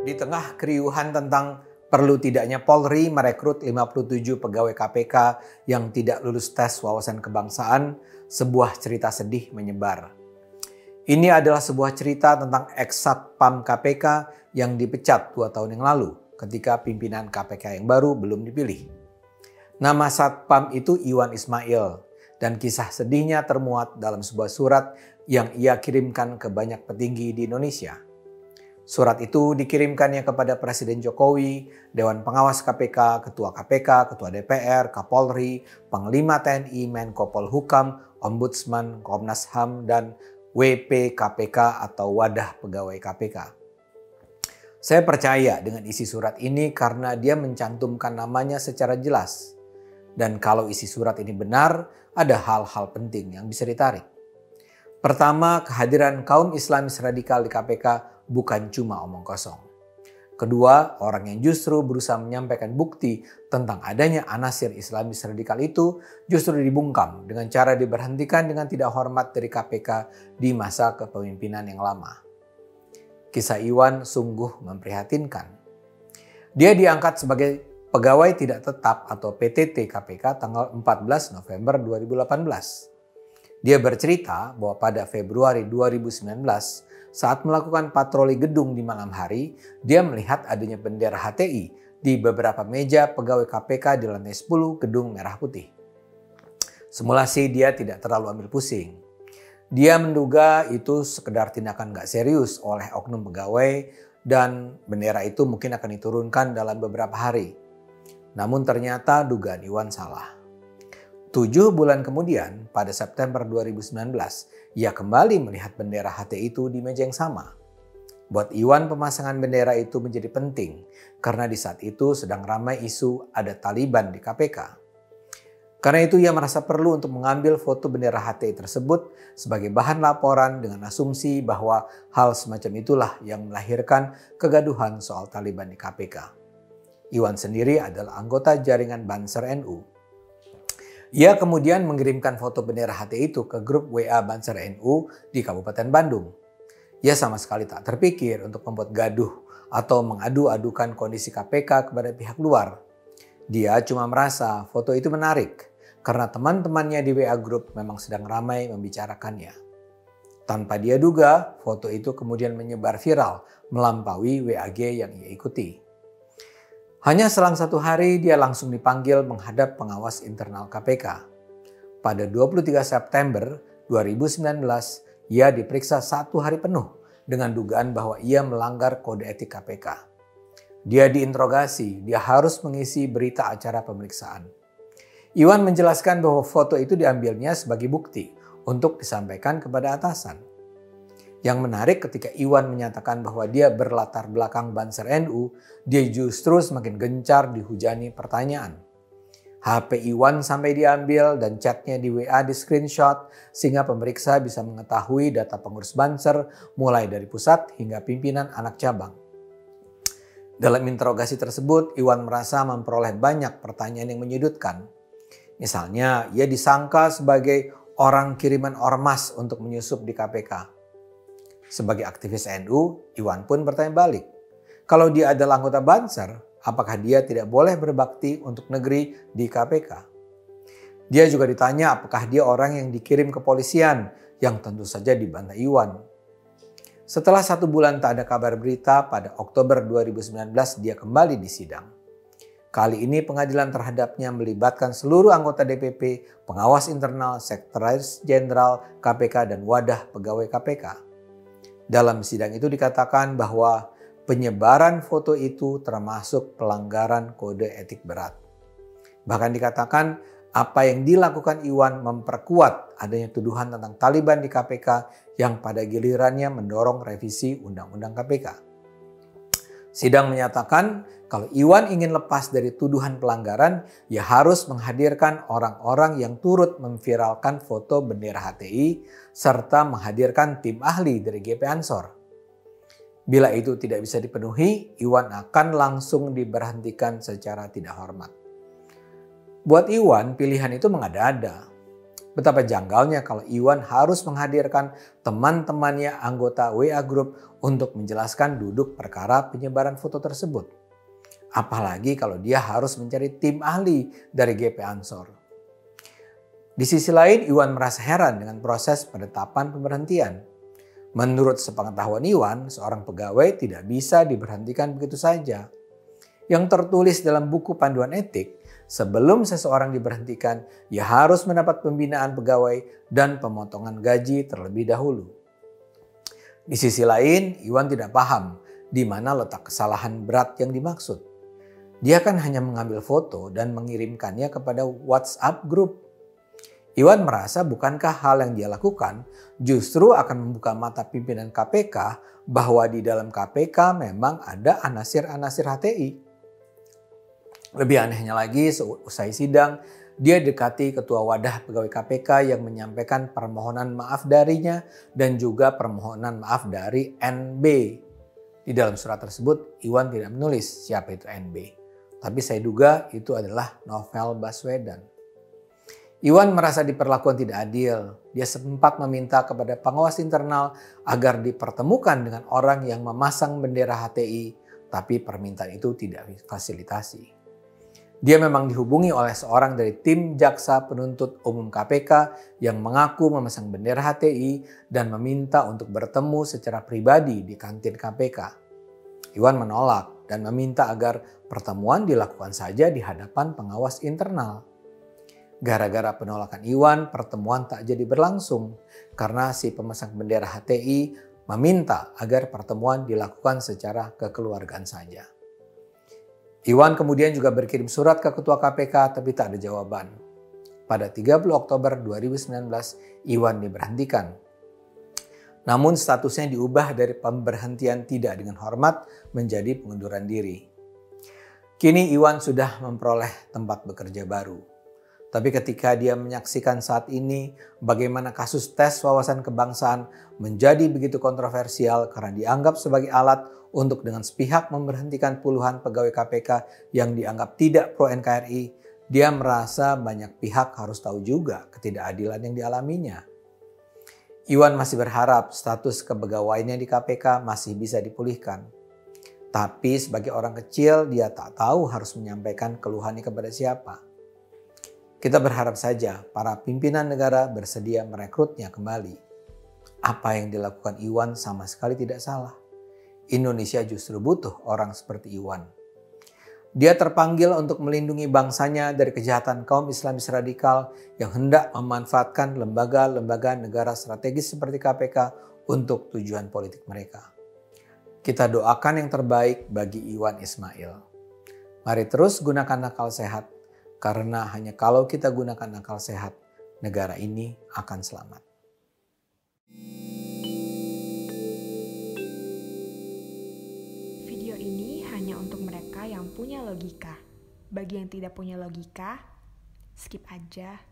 Di tengah keriuhan tentang perlu tidaknya Polri merekrut 57 pegawai KPK yang tidak lulus tes wawasan kebangsaan, sebuah cerita sedih menyebar. Ini adalah sebuah cerita tentang ex-satpam KPK yang dipecat dua tahun yang lalu ketika pimpinan KPK yang baru belum dipilih. Nama satpam itu Iwan Ismail dan kisah sedihnya termuat dalam sebuah surat yang ia kirimkan ke banyak petinggi di Indonesia. Surat itu dikirimkannya kepada Presiden Jokowi, Dewan Pengawas KPK, Ketua KPK, Ketua DPR, Kapolri, Panglima TNI, Menko Polhukam, Ombudsman, Komnas HAM, dan WP KPK atau Wadah Pegawai KPK. Saya percaya dengan isi surat ini karena dia mencantumkan namanya secara jelas. Dan kalau isi surat ini benar, ada hal-hal penting yang bisa ditarik. Pertama, kehadiran kaum Islamis radikal di KPK bukan cuma omong kosong. Kedua, orang yang justru berusaha menyampaikan bukti tentang adanya anasir Islamis radikal itu justru dibungkam dengan cara diberhentikan dengan tidak hormat dari KPK di masa kepemimpinan yang lama. Kisah Iwan sungguh memprihatinkan. Dia diangkat sebagai pegawai tidak tetap atau PTT KPK tanggal 14 November 2018. Dia bercerita bahwa pada Februari 2019 saat melakukan patroli gedung di malam hari, dia melihat adanya bendera HTI di beberapa meja pegawai KPK di lantai 10 gedung Merah Putih. Semula sih dia tidak terlalu ambil pusing. Dia menduga itu sekedar tindakan gak serius oleh oknum pegawai dan bendera itu mungkin akan diturunkan dalam beberapa hari. Namun ternyata dugaan Iwan salah. Tujuh bulan kemudian, pada September 2019, ia kembali melihat bendera HT itu di meja yang sama. Buat Iwan pemasangan bendera itu menjadi penting karena di saat itu sedang ramai isu ada Taliban di KPK. Karena itu ia merasa perlu untuk mengambil foto bendera HTI tersebut sebagai bahan laporan dengan asumsi bahwa hal semacam itulah yang melahirkan kegaduhan soal Taliban di KPK. Iwan sendiri adalah anggota jaringan Banser NU ia kemudian mengirimkan foto bendera HTI itu ke grup WA Banser NU di Kabupaten Bandung. Ia sama sekali tak terpikir untuk membuat gaduh atau mengadu-adukan kondisi KPK kepada pihak luar. Dia cuma merasa foto itu menarik karena teman-temannya di WA Group memang sedang ramai membicarakannya. Tanpa dia duga, foto itu kemudian menyebar viral melampaui WAG yang ia ikuti. Hanya selang satu hari dia langsung dipanggil menghadap pengawas internal KPK. Pada 23 September 2019, ia diperiksa satu hari penuh dengan dugaan bahwa ia melanggar kode etik KPK. Dia diinterogasi, dia harus mengisi berita acara pemeriksaan. Iwan menjelaskan bahwa foto itu diambilnya sebagai bukti untuk disampaikan kepada atasan. Yang menarik ketika Iwan menyatakan bahwa dia berlatar belakang Banser NU, dia justru semakin gencar dihujani pertanyaan. HP Iwan sampai diambil dan chatnya di WA di screenshot sehingga pemeriksa bisa mengetahui data pengurus Banser mulai dari pusat hingga pimpinan anak cabang. Dalam interogasi tersebut, Iwan merasa memperoleh banyak pertanyaan yang menyudutkan. Misalnya, ia disangka sebagai orang kiriman ormas untuk menyusup di KPK. Sebagai aktivis NU, Iwan pun bertanya balik. Kalau dia adalah anggota Banser, apakah dia tidak boleh berbakti untuk negeri di KPK? Dia juga ditanya apakah dia orang yang dikirim kepolisian yang tentu saja dibantah Iwan. Setelah satu bulan tak ada kabar berita, pada Oktober 2019 dia kembali disidang. Kali ini pengadilan terhadapnya melibatkan seluruh anggota DPP, pengawas internal, sekretaris jenderal KPK, dan wadah pegawai KPK. Dalam sidang itu dikatakan bahwa penyebaran foto itu termasuk pelanggaran kode etik berat. Bahkan dikatakan apa yang dilakukan Iwan memperkuat adanya tuduhan tentang Taliban di KPK yang pada gilirannya mendorong revisi Undang-Undang KPK. Sidang menyatakan kalau Iwan ingin lepas dari tuduhan pelanggaran, ia harus menghadirkan orang-orang yang turut memviralkan foto bendera HTI serta menghadirkan tim ahli dari GP Ansor. Bila itu tidak bisa dipenuhi, Iwan akan langsung diberhentikan secara tidak hormat. Buat Iwan, pilihan itu mengada-ada. Betapa janggalnya kalau Iwan harus menghadirkan teman-temannya anggota WA Group untuk menjelaskan duduk perkara penyebaran foto tersebut. Apalagi kalau dia harus mencari tim ahli dari GP Ansor. Di sisi lain, Iwan merasa heran dengan proses penetapan pemberhentian. Menurut sepengetahuan Iwan, seorang pegawai tidak bisa diberhentikan begitu saja. Yang tertulis dalam buku panduan etik, sebelum seseorang diberhentikan, ia harus mendapat pembinaan pegawai dan pemotongan gaji terlebih dahulu. Di sisi lain, Iwan tidak paham di mana letak kesalahan berat yang dimaksud. Dia kan hanya mengambil foto dan mengirimkannya kepada WhatsApp grup. Iwan merasa bukankah hal yang dia lakukan justru akan membuka mata pimpinan KPK bahwa di dalam KPK memang ada anasir-anasir HTI. Lebih anehnya lagi, seusai sidang, dia dekati ketua wadah pegawai KPK yang menyampaikan permohonan maaf darinya dan juga permohonan maaf dari NB. Di dalam surat tersebut, Iwan tidak menulis siapa itu NB. Tapi saya duga itu adalah novel Baswedan. Iwan merasa diperlakukan tidak adil. Dia sempat meminta kepada pengawas internal agar dipertemukan dengan orang yang memasang bendera HTI, tapi permintaan itu tidak fasilitasi. Dia memang dihubungi oleh seorang dari tim jaksa penuntut umum KPK yang mengaku memasang bendera HTI dan meminta untuk bertemu secara pribadi di kantin KPK. Iwan menolak dan meminta agar pertemuan dilakukan saja di hadapan pengawas internal. Gara-gara penolakan Iwan, pertemuan tak jadi berlangsung karena si pemasang bendera HTI meminta agar pertemuan dilakukan secara kekeluargaan saja. Iwan kemudian juga berkirim surat ke Ketua KPK tapi tak ada jawaban. Pada 30 Oktober 2019, Iwan diberhentikan. Namun statusnya diubah dari pemberhentian tidak dengan hormat menjadi pengunduran diri. Kini Iwan sudah memperoleh tempat bekerja baru. Tapi ketika dia menyaksikan saat ini bagaimana kasus tes wawasan kebangsaan menjadi begitu kontroversial karena dianggap sebagai alat untuk dengan sepihak memberhentikan puluhan pegawai KPK yang dianggap tidak pro NKRI, dia merasa banyak pihak harus tahu juga ketidakadilan yang dialaminya. Iwan masih berharap status kepegawaiannya di KPK masih bisa dipulihkan. Tapi sebagai orang kecil dia tak tahu harus menyampaikan keluhannya kepada siapa. Kita berharap saja para pimpinan negara bersedia merekrutnya kembali. Apa yang dilakukan Iwan sama sekali tidak salah. Indonesia justru butuh orang seperti Iwan. Dia terpanggil untuk melindungi bangsanya dari kejahatan kaum Islamis radikal yang hendak memanfaatkan lembaga-lembaga negara strategis seperti KPK untuk tujuan politik mereka. Kita doakan yang terbaik bagi Iwan Ismail. Mari terus gunakan akal sehat, karena hanya kalau kita gunakan akal sehat, negara ini akan selamat. punya logika. Bagi yang tidak punya logika, skip aja.